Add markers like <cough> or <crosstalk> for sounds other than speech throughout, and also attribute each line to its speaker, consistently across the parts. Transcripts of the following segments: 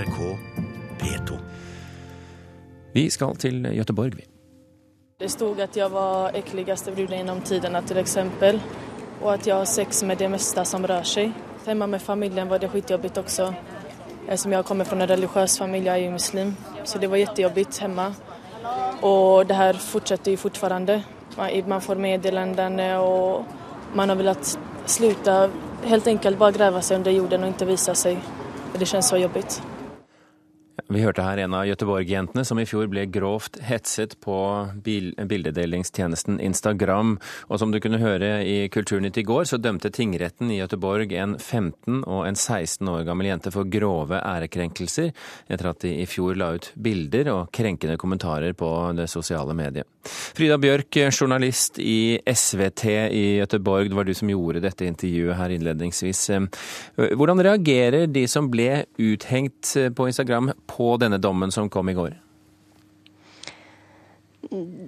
Speaker 1: NRK P2.
Speaker 2: Vi skal til Göteborg, vi.
Speaker 3: Det stod at jeg var ekligste bruden gjennom tidene, f.eks. Og at jeg jag har sex med det meste som rører seg. Hjemme med familjen var det skitjobbigt også. Som jeg kommer fra en religiøs familie, jeg er muslim. Så det var jättejobbigt hjemme. Og det her fortsetter jo fortfarande. Man- får meddelende, og man har villet sluta, helt enkelt bare grave seg under jorden og ikke vise seg. Det kjennes så jobbigt.
Speaker 2: Vi hørte her en av Göteborg-jentene som i fjor ble grovt hetset på bildedelingstjenesten Instagram. Og som du kunne høre i Kulturnytt i går, så dømte tingretten i Göteborg en 15 og en 16 år gammel jente for grove ærekrenkelser, etter at de i fjor la ut bilder og krenkende kommentarer på det sosiale mediet. Frida Bjørk, journalist i SVT i Göteborg, det var du som gjorde dette intervjuet her innledningsvis. Hvordan reagerer de som ble uthengt på Instagram på denne dommen som kom i går?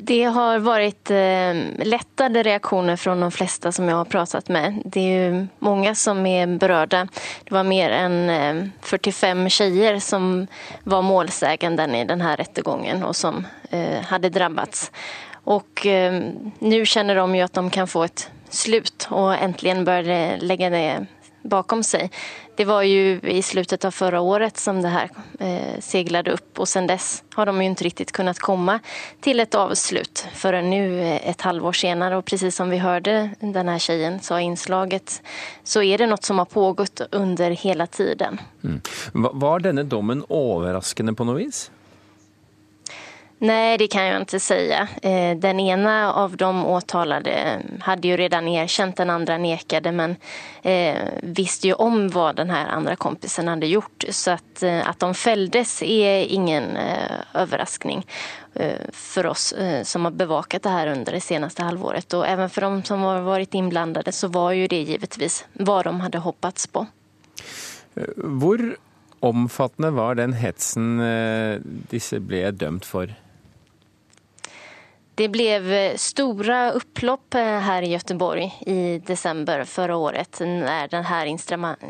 Speaker 4: Det har vært eh, reaksjoner reaktioner från de fleste som jeg har pratet med. Det er jo mange som er berörda. Det var mer eh, 45 tjejer som var målsäganden i denne här rättegången och som hadde hade drabbats. Nå kjenner de jo at de kan få et slut og endelig börja legge det bakom seg. Det var jo i slutet av förra året som det här eh, seglade upp och sen dess har de jo inte riktigt kunnat komma till ett avslut förrän nu et ett halvår senare och precis som vi hörde den här tjejen sa i inslaget så är det något som har pågått under hela tiden.
Speaker 2: Mm. Var denne dommen overraskende på noe vis?
Speaker 4: Nej, det kan jag inte säga. Eh, Den ena av de åtalade hade ju redan erkänt, den andra nekade men eh, visste ju om vad den här andra kompisen hade gjort. Så att, eh, att de fälldes är ingen överraskning för oss som har bevakat det här under det senaste halvåret. Och även för de som har varit inblandade så var ju det givetvis vad de hade hoppats på.
Speaker 2: Hvor omfattende var den hetsen disse ble dømt for?
Speaker 4: Det blev store stora upplopp eh, i Göteborg i december förra året när det här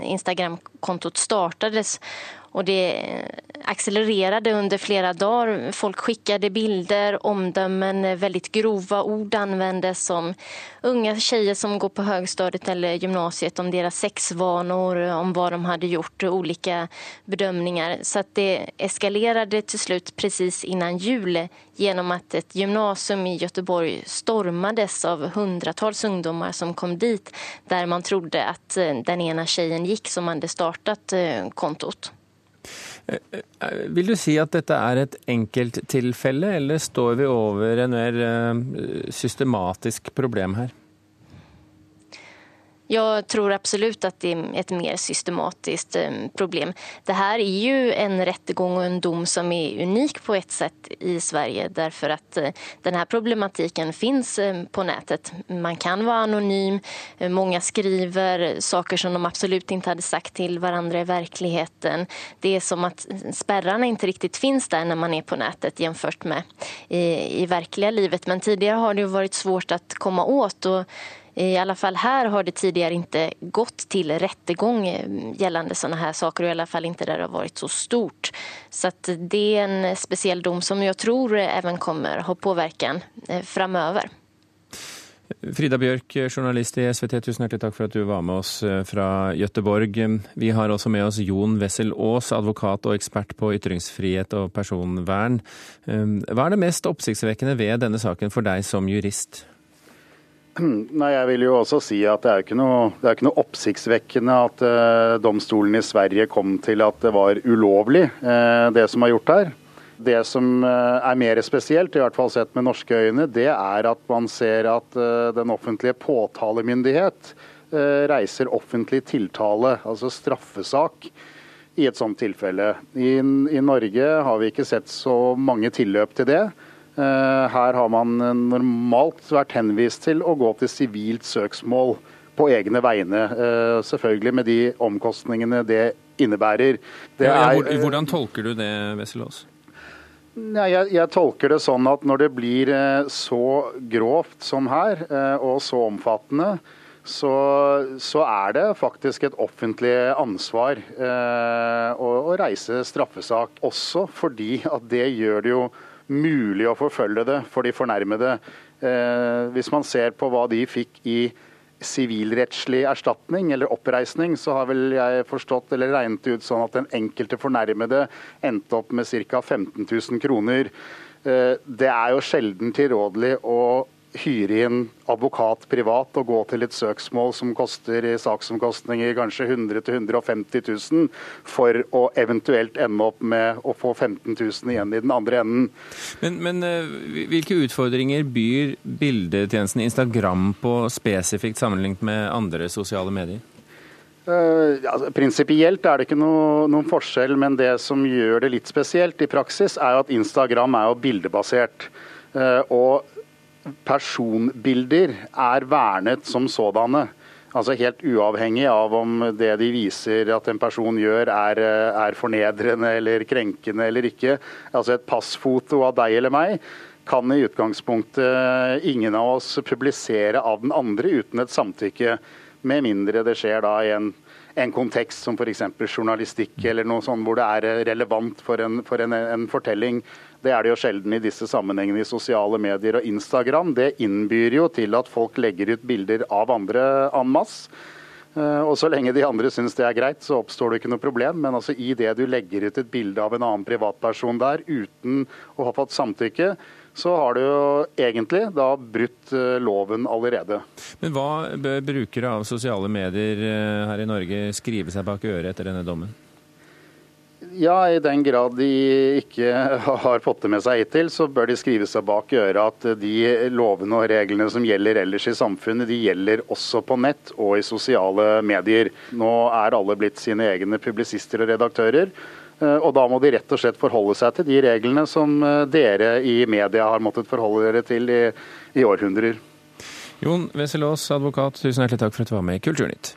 Speaker 4: Instagram-kontot startades. Och det eh, accelererade under flera dager. Folk skickade bilder, omdömen, veldig grova ord användes som unga tjejer som går på högstadiet eller gymnasiet om deras sexvanor, om vad de hadde gjort, olika bedömningar. Så det eskalerade til slut precis innan jul gjennom at et gymnasium i Göteborg stormades av hundratals ungdomar som kom dit der man trodde att eh, den ene tjejen gikk som hadde startet eh, kontot.
Speaker 2: Vil du si at dette er et enkelttilfelle, eller står vi over en mer eh, systematisk problem her?
Speaker 4: Jag tror absolut att det är ett mer systematiskt eh, problem. Det här är ju en rättegång och en dom som är unik på ett sätt i Sverige därför att denne den här problematiken finns eh, på nätet. Man kan vara anonym, mange skriver saker som de absolut inte hade sagt till varandra i verkligheten. Det är som att spärrarna inte riktigt finns där när man är på nätet jämfört med i, i verkliga livet. Men tidigare har det jo varit svårt att komma åt och i alla fall här har det tidigare inte gått till rättegång eh, gällande sådana här saker och i alla fall inte där det har varit så stort. Så det är en speciell dom som jag tror även kommer ha påverkan eh, framöver.
Speaker 2: Frida Bjørk, journalist i SVT, tusen hjertelig takk for at du var med oss eh, fra Gøteborg. Vi har også med oss Jon Wessel Aas, advokat og ekspert på ytringsfrihet og personvern. Hva er det mest oppsiktsvekkende ved denne saken for deg som jurist? <clears throat>
Speaker 5: Nei, Jeg vil jo også si at det er ikke noe, er ikke noe oppsiktsvekkende at eh, domstolen i Sverige kom til at det var ulovlig, eh, det som er gjort her. Det som eh, er mer spesielt, i hvert fall sett med norske øyne, det er at man ser at eh, den offentlige påtalemyndighet eh, reiser offentlig tiltale, altså straffesak, i et sånt tilfelle. I, I Norge har vi ikke sett så mange tilløp til det. Eh, Her har man eh, normalt vært henvist til å gå til sivilt søksmål på egne vegne. eh, Selvfølgelig med de omkostningene det innebærer. Det er-
Speaker 2: hvor- Hvordan tolker du det, Wesselås?
Speaker 5: Nei, jeg, jeg tolker det sånn at når det blir eh, så grovt som her, eh, og så omfattende, så, så, er det faktisk et offentlig ansvar eh, å, å, reise straffesak. Også fordi at det gjør det jo mulig å forfølge det for de fornærmede. Eh, hvis man ser på hva de fikk i sivilrettslig erstatning eller oppreisning, så har vel jeg forstått eller regnet ut sånn at den enkelte fornærmede endte opp med ca. 15 000 kroner. Eh, det er jo sjelden tilrådelig å hyre inn advokat privat og gå til et søksmål som koster i saksomkostninger kanskje 100 000-150 000, for å eventuelt ende opp med å få 15 000 igjen i den andre enden.
Speaker 2: Men, men eh, hvilke utfordringer byr bildetjenesten Instagram på spesifikt sammenlignet med andre sosiale medier?
Speaker 5: Uh, altså, Prinsipielt er det ikke noe, noen forskjell, men det som gjør det litt spesielt i praksis, er at Instagram er jo bildebasert. Uh, og personbilder er vernet som sådanne. Altså Helt uavhengig av om det de viser at en person gjør er, er fornedrende eller krenkende eller ikke. Altså Et passfoto av deg eller meg kan i utgangspunktet ingen av oss publisere av den andre uten et samtykke. Med mindre det skjer da i en, en kontekst som f.eks. journalistikk eller noe sånt hvor det er relevant for en, for en, en fortelling. Det er det jo sjelden i disse sammenhengene i sosiale medier og Instagram. Det innbyr jo til at folk legger ut bilder av andre en masse. Eh, og Så lenge de andre syns det er greit, så oppstår det ikke noe problem. Men altså i det du legger ut et bilde av en annen privatperson der uten å ha fått samtykke, så har du jo egentlig da brutt eh, loven allerede.
Speaker 2: Men hva bør brukere av sosiale medier eh, her i Norge skrive seg bak øret etter denne dommen?
Speaker 5: Ja, i den grad de ikke har fått det med seg hittil, så bør de skrive seg bak i øret at de lovene og reglene som gjelder ellers i samfunnet, de gjelder også på nett og i sosiale medier. Nå er alle blitt sine egne publisister og redaktører. Eh, og da må de rett og slett forholde seg til de reglene som eh, dere i media har måttet forholde dere til i, i århundrer.
Speaker 2: Jon Wesselås, advokat, tusen hjertelig takk for at du var med i Kulturnytt.